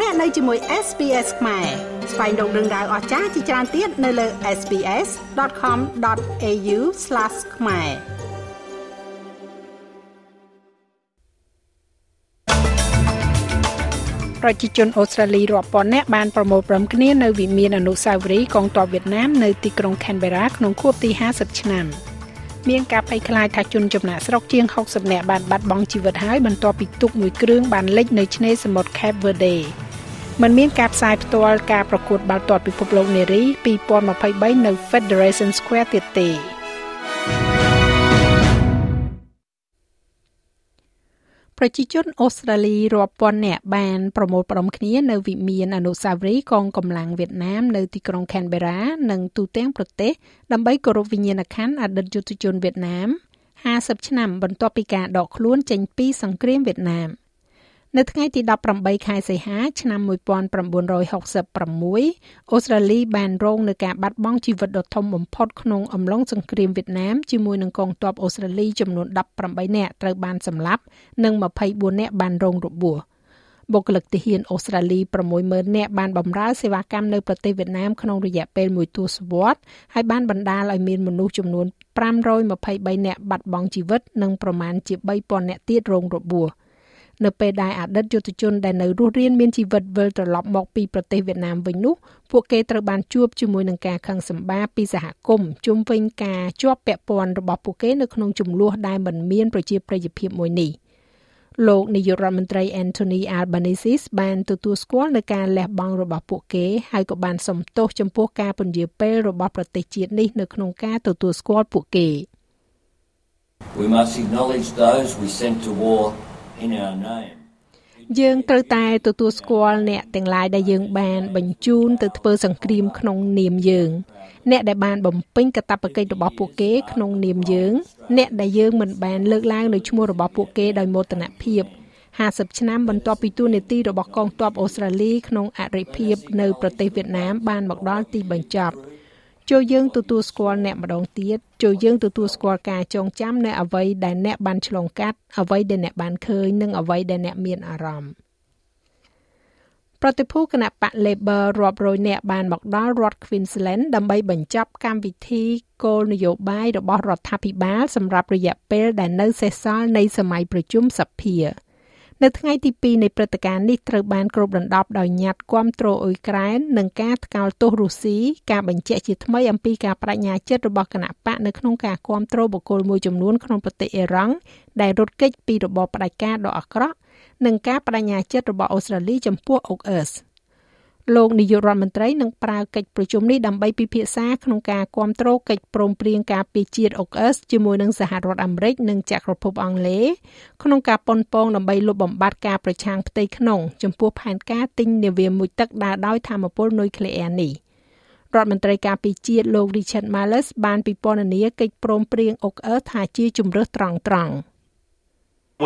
លោកអ្នកនៅជាមួយ SPS ខ្មែរស្វែងរកដឹងដៅអស្ចារ្យជាច្រើនទៀតនៅលើ SPS.com.au/ ខ្មែរប្រជាជនអូស្ត្រាលីរាប់ពាន់នាក់បានប្រមូលព្រមគ្នានៅវិមានអនុស្សាវរីយ៍កងទ័ពវៀតណាមនៅទីក្រុង Canberra ក្នុងខួបទី50ឆ្នាំ។មានការភ័យខ្លាចថាជនចំណាក់ស្រុកជាង60នាក់បានបាត់បង់ជីវិតហើយបន្ទាប់ពីទូកមួយគ្រឿងបានលិចនៅឆ្នេរសមុទ្រ Cape Verde มันមានការផ្សាយផ្ទាល់ការប្រកួតបាល់ទាត់ពិភពលោកនារី2023នៅ Federation Square ទៀតទេប្រជាជនអូស្ត្រាលីរាប់ពាន់នាក់បានប្រមូលផ្តុំគ្នានៅវិមានអនុស្សាវរីយ៍កងកម្លាំងវៀតណាមនៅទីក្រុង Canberra និងទូទាំងប្រទេសដើម្បីគោរពវិញ្ញាណក្ខន្ធអតីតយុទ្ធជនវៀតណាម50ឆ្នាំបន្ទាប់ពីការដកខ្លួនចេញពីសង្គ្រាមវៀតណាម។ នៅថ្ងៃទី18ខែសីហា ឆ្នាំ1966អូស្ត្រាលីបានរងនឹងការបាត់បង់ជីវិតដ៏ធំបំផុតក្នុងអំឡុងសង្គ្រាមវៀតណាមជាមួយនឹងកងទ័ពអូស្ត្រាលីចំនួន18នាក់ត្រូវបានសម្លាប់និង24នាក់បានរងរបួសបុគ្គលិកទាហានអូស្ត្រាលី60000នាក់បានបម្រើសេវាកម្មនៅប្រទេសវៀតណាមក្នុងរយៈពេលមួយទសវត្សរ៍ហើយបានបណ្ដាលឲ្យមានមនុស្សចំនួន523នាក់បាត់បង់ជីវិតនិងប្រមាណជា3000នាក់ទៀតរងរបួស។ នៅពេលដែលអតីតយុទ្ធជនដែលនៅរស់រានមានជីវិតវិលត្រឡប់មកពីប្រទេសវៀតណាមវិញនោះពួកគេត្រូវបានជួបជាមួយនឹងការខឹងសម្បារពីសហគមន៍ជុំវិញការជាប់ពាក់ព័ន្ធរបស់ពួកគេនៅក្នុងចំនួនដែលមិនមានប្រជាប្រិយភាពមួយនេះលោកនាយករដ្ឋមន្ត្រី Anthony Albanese បានទទួលស្គាល់នឹងការលះបង់របស់ពួកគេហើយក៏បានសំទោសចំពោះការពន្យាពេលរបស់ប្រទេសជាតិនេះនៅក្នុងការទទួលស្គាល់ពួកគេ We must acknowledge those we sent to war យើងត្រូវតែទទួលស្គាល់អ្នកទាំងឡាយដែលយើងបានបញ្ជូនទៅធ្វើសង្គ្រាមក្នុងនាមយើង អ្នកដែលបានបំពេញកាតព្វកិច្ចរបស់ពួកគេក្នុងនាមយើង អ្នកដែលយើងមិនបានលើកឡើងនៅឈ្មោះរបស់ពួកគេដោយមោទនភាព50ឆ្នាំបន្ទាប់ពីទូនីតិរបស់កងទ័ពអូស្ត្រាលីក្នុងអរិភាពនៅប្រទេសវៀតណាមបានមកដល់ទីបញ្ចប់ ចូលយើងទទួលស្គាល់អ្នកម្ដងទៀតចូលយើងទទួលស្គាល់ការចងចាំនៅអ្វីដែលអ្នកបានឆ្លងកាត់អ្វីដែលអ្នកបានឃើញនិងអ្វីដែលអ្នកមានអារម្មណ៍ប្រតិភូគណៈបក Labor រាប់រយនាក់បានមកដល់រដ្ឋ Queensland ដើម្បីបញ្ចប់កម្មវិធីគោលនយោបាយរបស់រដ្ឋាភិបាលសម្រាប់រយៈពេលដែលនៅសេសសល់នៃសម័យប្រជុំសភា នៅថ្ងៃទី2នៃព្រឹត្តិការណ៍នេះត្រូវបានគ្របដណ្ដប់ដោយញត្តិគាំទ្រអ៊ុយក្រែននិងការថ្កោលទោសរុស្ស៊ីការបញ្ជាក់ជាថ្មីអំពីការបដិញ្ញាចិត្តរបស់គណៈបកនៅក្នុងការគាំទ្របុគ្គលមួយចំនួនក្នុងប្រទេសអ៊ីរ៉ង់ដែលរត់គេចពីរបបផ្ដាច់ការដ៏អាក្រក់និងការបដិញ្ញាចិត្តរបស់អូស្ត្រាលីចំពោះអុកអឺស។ លោកនាយករដ្ឋមន្ត្រីនឹងប្រើកិច្ចប្រជុំនេះដើម្បីពិភាក្សាក្នុងការគាំទ្រកិច្ចព្រមព្រៀងការពារជាតិអុកអឺសជាមួយនឹងសហរដ្ឋអាមេរិកនិងចក្រភពអង់គ្លេសក្នុងការប៉ុនប៉ងដើម្បីលុបបំបាត់ការប្រឆាំងផ្ទៃក្នុងចំពោះផែនការទិញនាវាមួយទឹកដើរដោយធម្មពលនុយក្លេអ៊ែរនេះរដ្ឋមន្ត្រីការពារជាតិលោក Richard Marles បានពិពណ៌នាកិច្ចព្រមព្រៀងអុកអឺសថាជាជំរើសត្រង់ត្រង់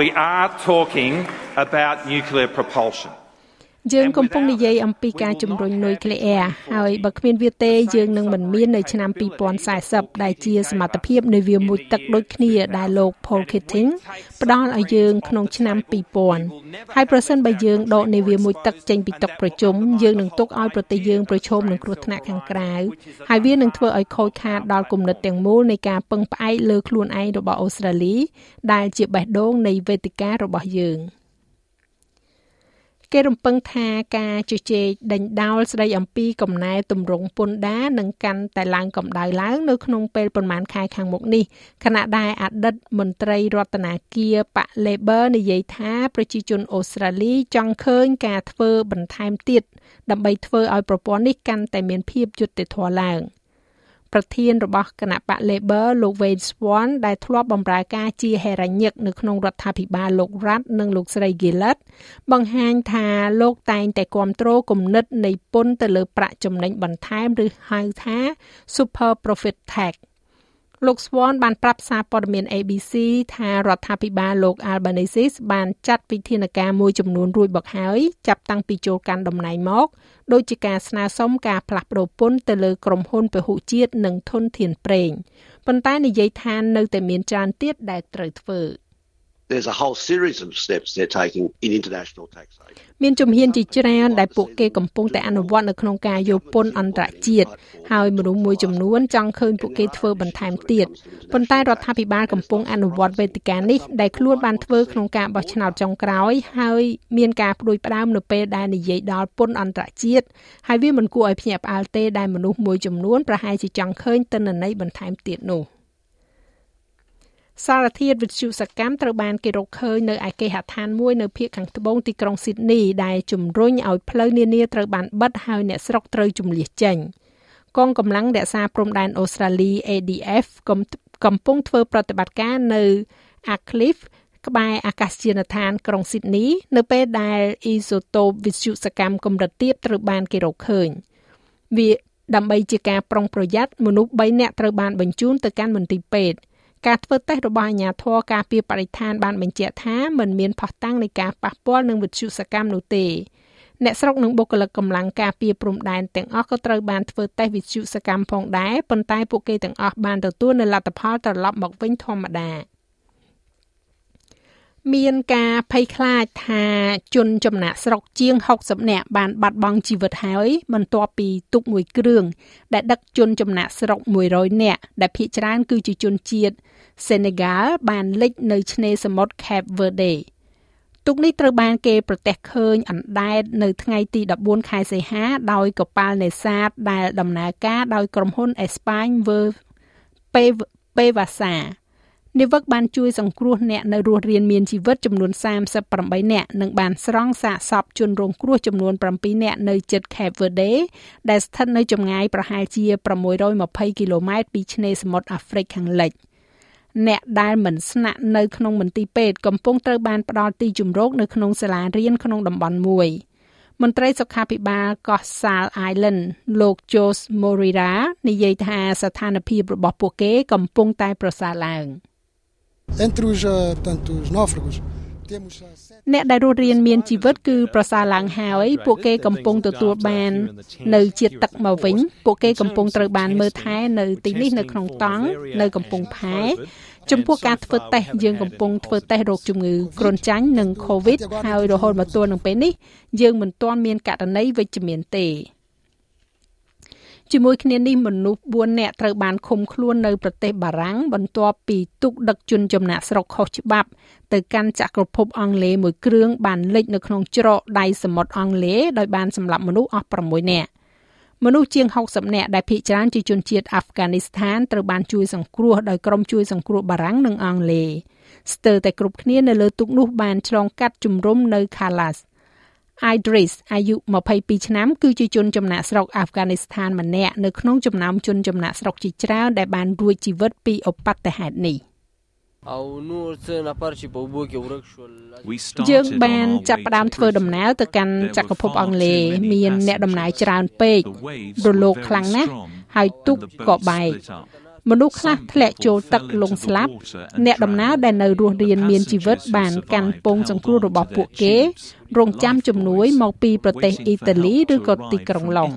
We are talking about nuclear propulsion យើងកំពុងនិយាយអំពីការជំរុញនុយក្លេអ៊ែរហើយបើគ្មានវាទេយើងនឹងមិនមាននៅឆ្នាំ2040ដែលជាសមត្ថភាពនៃវាមួយទឹកដូចគ្នាដែលលោក Paul Keating ផ្ដល់ឲ្យយើងក្នុងឆ្នាំ2000ហើយប្រសិនបើយើងដកនាវាមួយទឹកចេញពីតុប្រជុំយើងនឹងទុកឲ្យប្រទេសយើងប្រឈមនឹងគ្រោះថ្នាក់ខាងក្រៅហើយវានឹងធ្វើឲ្យខូចខាតដល់គំនិតទាំងមូលនៃការពឹងផ្អែកលើខ្លួនឯងរបស់អូស្ត្រាលីដែលជាបេះដូងនៃវេទិការបស់យើង។ គេរំពឹងថាការជជែកដេញដោលស្ដីអំពីកំណែទម្រង់ពន្ធដារនឹងកាន់តែឡើងកម្ដៅឡើងនៅក្នុងពេលប្រមាណខែខាងមុខនេះខណៈដែលអតីតមន្ត្រីរដ្ឋាភិបាលបក Labor និយាយថាប្រជាជនអូស្ត្រាលីចង់ឃើញការធ្វើបន្ថែមទៀតដើម្បីធ្វើឲ្យប្រព័ន្ធនេះកាន់តែមានភាពយុត្តិធម៌ឡើង។ ប្រធានរបស់គណៈបក Labor លោក Wade Swan ដែលធ្លាប់បម្រើការជាហេរ៉ាញិកនៅក្នុងរដ្ឋាភិបាលលោក Rudd និងលោកស្រី Gillard បង្ហាញថាលោកតែងតែគ្រប់គ្រងគំនិតនៃពន្ធទៅលើប្រាក់ចំណេញបន្ថែមឬហៅថា Super Profit Tax លោក Swan បានប្រាប់សារព័ត៌មាន ABC ថារដ្ឋាភិបាលលោក Albanese បានចាត់វិធានការមួយចំនួនរួចមកហើយចាប់តាំងពីចូលកាន់តំណែងមកដូចជាការស្នើសុំការផ្លាស់ប្តូរពន្ធទៅលើក្រុមហ៊ុនពហុជាតិនិងធនធានប្រេងប៉ុន្តែនិយាយថានៅតែមានច្រើនទៀតដែលត្រូវធ្វើ។ there's a whole series of steps they're taking in international taxation មានជំហានជាច្រើនដែលពួកគេកំពុងតែអនុវត្តនៅក្នុងការយកពន្ធអន្តរជាតិហើយមនុស្សមួយចំនួនចង់ឃើញពួកគេធ្វើបន្ថែមទៀតប៉ុន្តែរដ្ឋាភិបាលកំពុងអនុវត្តវេទិកានេះដែលខ្លួនបានធ្វើក្នុងការបោះឆ្នោតចុងក្រោយ ហើយមានការផ្ដួចផ្ដើមនៅពេលដែលនិយាយដល់ពន្ធអន្តរជាតិហើយវាមិនគួរឲ្យភ្ញាក់ផ្អើលទេដែលមនុស្សមួយចំនួនប្រហែលជាចង់ឃើញទិន្នន័យបន្ថែមទៀតនោះ។ សារធាតុវិទ្យុសកម្មត្រូវបានគេរកឃើញនៅឯគេហដ្ឋានមួយនៅភូមិខាងត្បូងទីក្រុងស៊ីដនីដែលជំរុញឲ្យផ្លូវនានាត្រូវបានបិទហើយអ្នកស្រុកត្រូវជំលះចេញកងកម្លាំងរក្សាព្រំដែនអូស្ត្រាលី ADF កំពុងធ្វើប្រតិបត្តិការនៅ Arcliffe ក្បែរអាកាសយានដ្ឋានក្រុងស៊ីដនីនៅពេលដែលអ៊ីសូតូបវិទ្យុសកម្មកម្រិតទាបត្រូវបានគេរកឃើញវាដើម្បីជាការប្រុងប្រយ័ត្នមនុស្ស3នាក់ត្រូវបានបញ្ជូនទៅកាន់មន្ទីរពេទ្យ ការធ្វើតេស្តរបស់អាជ្ញាធរការពារបរិស្ថានបានបញ្ជាក់ថាមិនមានផុសតាំងនៃការប៉ះពាល់នឹងវិទ្យុសកម្មនោះទេអ្នកស្រុកនិងបុគ្គលិកកម្លាំងការពារព្រំដែនទាំងអស់ក៏ត្រូវបានធ្វើតេស្តវិទ្យុសកម្មផងដែរប៉ុន្តែពួកគេទាំងអស់បានទទួលនូវលទ្ធផលត្រឡប់មកវិញធម្មតា មានការភ័យខ្លាចថាជនចំណាក់ស្រុកជាង60នាក់បានបាត់បង់ជីវិតហើយបន្ទាប់ពីទូកមួយគ្រឿងដែលដឹកជនចំណាក់ស្រុក100នាក់ដែលភ ieck ច្រើនគឺជាជនជាតិ Senegal បានលិចនៅឆ្នេរសមុទ្រ Cape Verde ទូកនេះត្រូវបានគេប្រទះឃើញអណ្ដែតនៅថ្ងៃទី14ខែសីហាដោយកប៉ាល់នេសាទដែលដំណើរការដោយក្រុមហ៊ុនអេស្ប៉ាញ Ver Pevasa នាវិកបានជួយសង្គ្រោះអ្នកនៅរស់រានមានជីវិតចំនួន38នាក់និងបានស្រង់សាកសពជនរងគ្រោះចំនួន7នាក់នៅជិត Cape Verde ដែលស្ថិតនៅចម្ងាយប្រហែលជា620គីឡូម៉ែត្រពីឆ្នេរសមុទ្រអាហ្វ្រិកខាងលិចអ្នកដែលមិនស្នាក់នៅក្នុងមន្ទីរពេទ្យកំពុងត្រូវបានផ្ដល់ទីជម្រកនៅក្នុងសាលារៀនក្នុងតំបន់មួយមន្ត្រីសុខាភិបាលកោះ Sal Island លោក Jose Moreira និយាយថាស្ថានភាពរបស់ពួកគេកំពុងតែប្រសើរឡើង។ Entre os, tanto os náufragos អ្នកដែលរស់រានមានជីវិតគឺប្រសើរឡើងហើយពួកគេកំពុងទទួលបាននៅជាតិទឹកមកវិញពួកគេកំពុងត្រូវបានមើលថែនៅទីនេះនៅក្នុងតង់នៅកំពង់ផែចំពោះការធ្វើតេស្តយើងកំពុងធ្វើតេស្តរោគជំងឺគ្រុនចាញ់និង COVID ហើយរហូតមកទល់នឹងពេលនេះយើងមិនទាន់មានករណីវិជ្ជមានទេ ជាមួយគ្នានេះមនុស្ស4នាក់ត្រូវបានឃុំខ្លួននៅប្រទេសបារាំងបន្ទាប់ពីទូកដឹកជនចំណាក់ស្រុកខុសច្បាប់ទៅកាន់ចក្រភពអង់គ្លេសមួយគ្រឿងបានលិចនៅក្នុងច្រកដៃសមុទ្រអង់គ្លេសដោយបានសម្លាប់មនុស្សអស់6នាក់មនុស្សជាង60នាក់ដែលភ ieck ច្រើនជាជនជាតិអាហ្វហ្គានីស្ថានត្រូវបានជួយសង្គ្រោះដោយក្រុមជួយសង្គ្រោះបារាំងនិងអង់គ្លេសស្ទើរតែគ្រប់គ្នានៅលើទូកនោះបានឆ្លងកាត់ជំរំនៅ Kalas Idris អាយុ22ឆ្នាំ គឺជាជនចំណាក់ស្រុកអាហ្វហ្គានីស្ថានម្នាក់នៅក្នុងចំណោមជនចំណាក់ស្រុកជាច្រើនដែលបានរួចជីវិតពីឧបទ្ទហេតុនេះ យើងបានចាប់ផ្ដើមធ្វើដំណើរទៅកាន់ចក្រភពអង់គ្លេសមានអ្នកដំណើរច្រើនពេករលកខ្លាំងណាស់ហើយទូកក៏បែក មនុស្សខ្លះធ្លាក់ចូលទឹកលង់ស្លាប់អ្នកដំណើរដែលនៅរស់រានមានជីវិតបានកាន់ពងសង្គ្រោះរបស់ពួកគេ រងចាំជំនួយមកពីប្រទេសអ៊ីតាលីឬក៏ទីក្រុងឡុង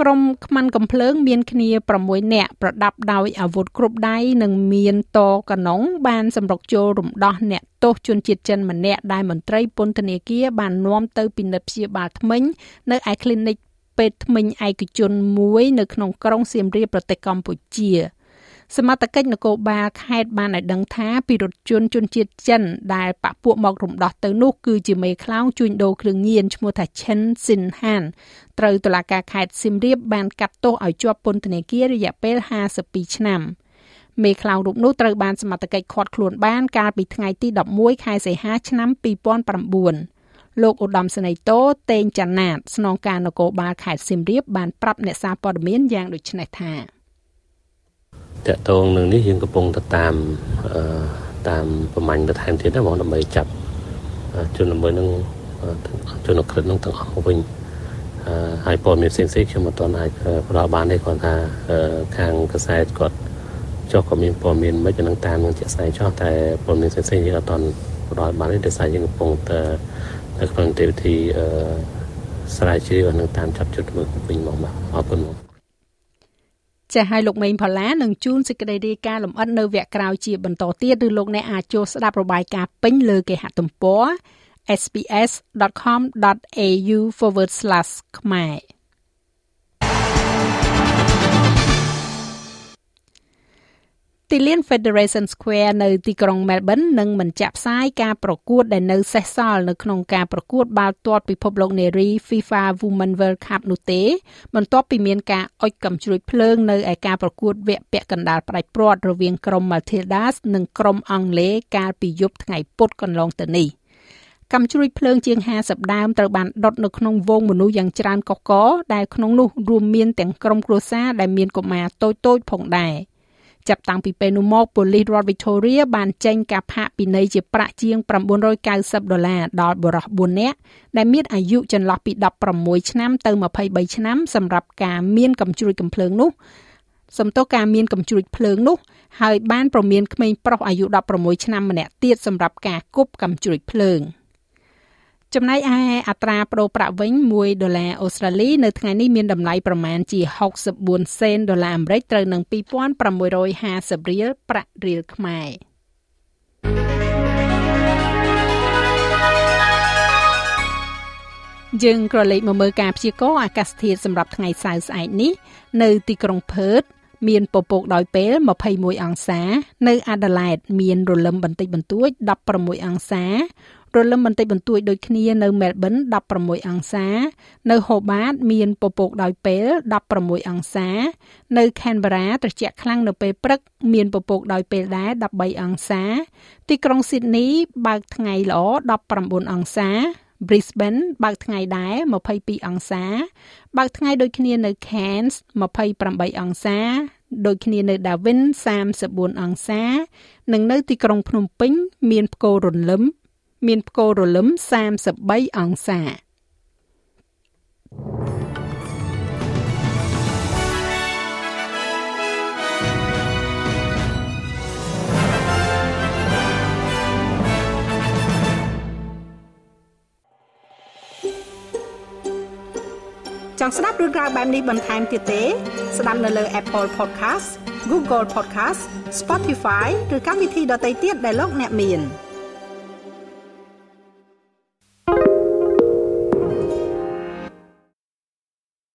ក្រុមខ្មាន់កំភ្លើងមានគ្នា6នាក់ប្រដាប់ដោយអាវុធគ្រប់ដៃនិងមានតកណុងបានសម្រុកចូលរំដោះអ្នកទោសជនជាតិចិនម្នាក់ដែលមន្ត្រីពន្ធនាគារបាននាំទៅពិនិត្យព្យាបាលថ្មិញនៅឯ clinic ពេទ្យថ្មិញឯកជនមួយនៅក្នុងក្រុងសៀមរាបប្រទេសកម្ពុជាសមត្ថកិច្ចនគរបាលខេត្តបានឲ្យដឹងថាពីរថយន្តជនជាតិចិនដែលបពពួករំដោះទៅនោះគឺជាមេខ្លោងជួញដូរគ្រឿងញៀនឈ្មោះថាឈិនស៊ីនហានត្រូវតុលាការខេត្តសៀមរាបបានកាត់ទោសឲ្យជាប់ពន្ធនាគាររយៈពេល52ឆ្នាំមេខ្លោងរូបនោះត្រូវបានសមត្ថកិច្ចឃាត់ខ្លួនបានកាលពីថ្ងៃទី11ខែសីហាឆ្នាំ2009 លោកឧត្តមសេនីយ៍តូតេងចាន់ណាតស្នងការនគរបាលខេត្តសៀមរាបបានប្រាប់អ្នកសារព័ត៌មានយ៉ាងដូចនេះថាតកតងនឹងនេះយើងកំពុងទៅតាមតាមប្រមាញ់បន្ថែមទៀតណាបងដើម្បីចាប់ជនល្មើសនឹងជនអក្រិតនឹងទាំងអស់វិញហើយព័ត៌មានផ្សេងៗខ្ញុំមិនទាន់អាចផ្ដល់បានទេគ្រាន់ថាខាងកសែតគាត់ចុះក៏មានព័ត៌មានមិននឹងតាមនឹងជាក់ស្ដែងចោះតែព័ត៌មានផ្សេងៗយើងអត់ទាន់ផ្ដល់បានទេដោយសារយើងកំពុងតែ នៅក្នុងទេវវិធីអឺស្រាវជ្រាវនឹងតាមចាប់จุดមើលវិញមកបាទអរគុណមកចាស់ឲ្យលោកមេងផល្លានឹងជួនសេចក្តីរាយការណ៍លម្អិតនៅវគ្គក្រោយជាបន្តទៀតឬលោកអ្នកអាចចូលស្ដាប់របាយការណ៍ពេញលើគេហទំព័រ sps.com.au/ ខ្មែរ ទីលាន Federation Square នៅទីក្រុង Melbourne នឹងមិនចាក់ផ្សាយការប្រកួតដែលនៅសេសសល់នៅក្នុងការប្រកួតបាល់ទាត់ពិភពលោកនារី FIFA Women World Cup នោះទេបន្ទាប់ពីមានការអុជកំជ្រួចភ្លើងនៅឯការប្រកួតវគ្គពាក់កណ្ដាលផ្ដាច់ព្រាត់រវាងក្រុម Matildas និងក្រុមអង់គ្លេសកាលពីយប់ថ្ងៃពុធកន្លងទៅនេះកម្មជ្រួចភ្លើងជាង50ដើមត្រូវបានដុតនៅក្នុងវងមនុស្សយ៉ាងច្រើនកកកដែលក្នុងនោះរួមមានទាំងក្រុមគ្រួសារដែលមានកុមារតូចៗផងដែរ។ ចាប់តាំងពីពេលនោះមកប៉ូលីសរដ្ឋ Victoria បានចេញការផាកពិន័យជាប្រាក់ជាង990ដុល្លារដល់បុរស4នាក់ដែលមានអាយុចន្លោះពី16ឆ្នាំទៅ23ឆ្នាំសម្រាប់ការមានកំជ្រួចកំភ្លើងនោះសំទោសការមានកំជ្រួចភ្លើងនោះហើយបានប្រមានក្មេងប្រុសអាយុ16ឆ្នាំម្នាក់ទៀតសម្រាប់ការគប់កំជ្រួចភ្លើង។ ចំណែកឯអត្រាប្តូរប្រាក់វិញ1ដុល្លារអូស្ត្រាលីនៅថ្ងៃនេះមានតម្លៃប្រមាណជា64សេនដុល្លារអាមេរិកត្រូវនឹង2650រៀលប្រាក់រៀលខ្មែរយើងក៏លេខមកមើលការព្យាករណ៍អាកាសធាតុសម្រាប់ថ្ងៃសៅរ៍ស្អែកនេះនៅទីក្រុងផឺតមានពពកដោយពេល21អង្សា នៅអាដាលេដមានរលឹមបន្តិចបន្តួច16អង្សា រលឹមបន្តិចបន្តួចដូចគ្នានៅមែលប៊ន16អង្សា នៅហូបាត មានពពកដោយពេល16អង្សា នៅខេនបារ៉ាត្រជាក់ខ្លាំងនៅពេលព្រឹក មានពពកដោយពេលដែរ13អង្សា ទីក្រុងស៊ីដនីបើកថ្ងៃល្អ19អង្សា Brisbane បើកថ្ងៃដែរ22អង្សា បើកថ្ងៃដូចគ្នានៅ Cairns 28អង្សាដូចគ្នានៅ Darwin 34អង្សា និងនៅទីក្រុងភ្នំពេញ មានផ្គររលឹម មានផ្គររលឹម33អង្សាចង់ស្ដាប់រឿងរ៉ាវបែបនេះបន្ថែមទៀតទេ ស្ដាប់នៅលើ Apple Podcast Google Podcast Spotify ឬកម្មវិធីដទៃទៀតដែលលោកអ្នកមាន។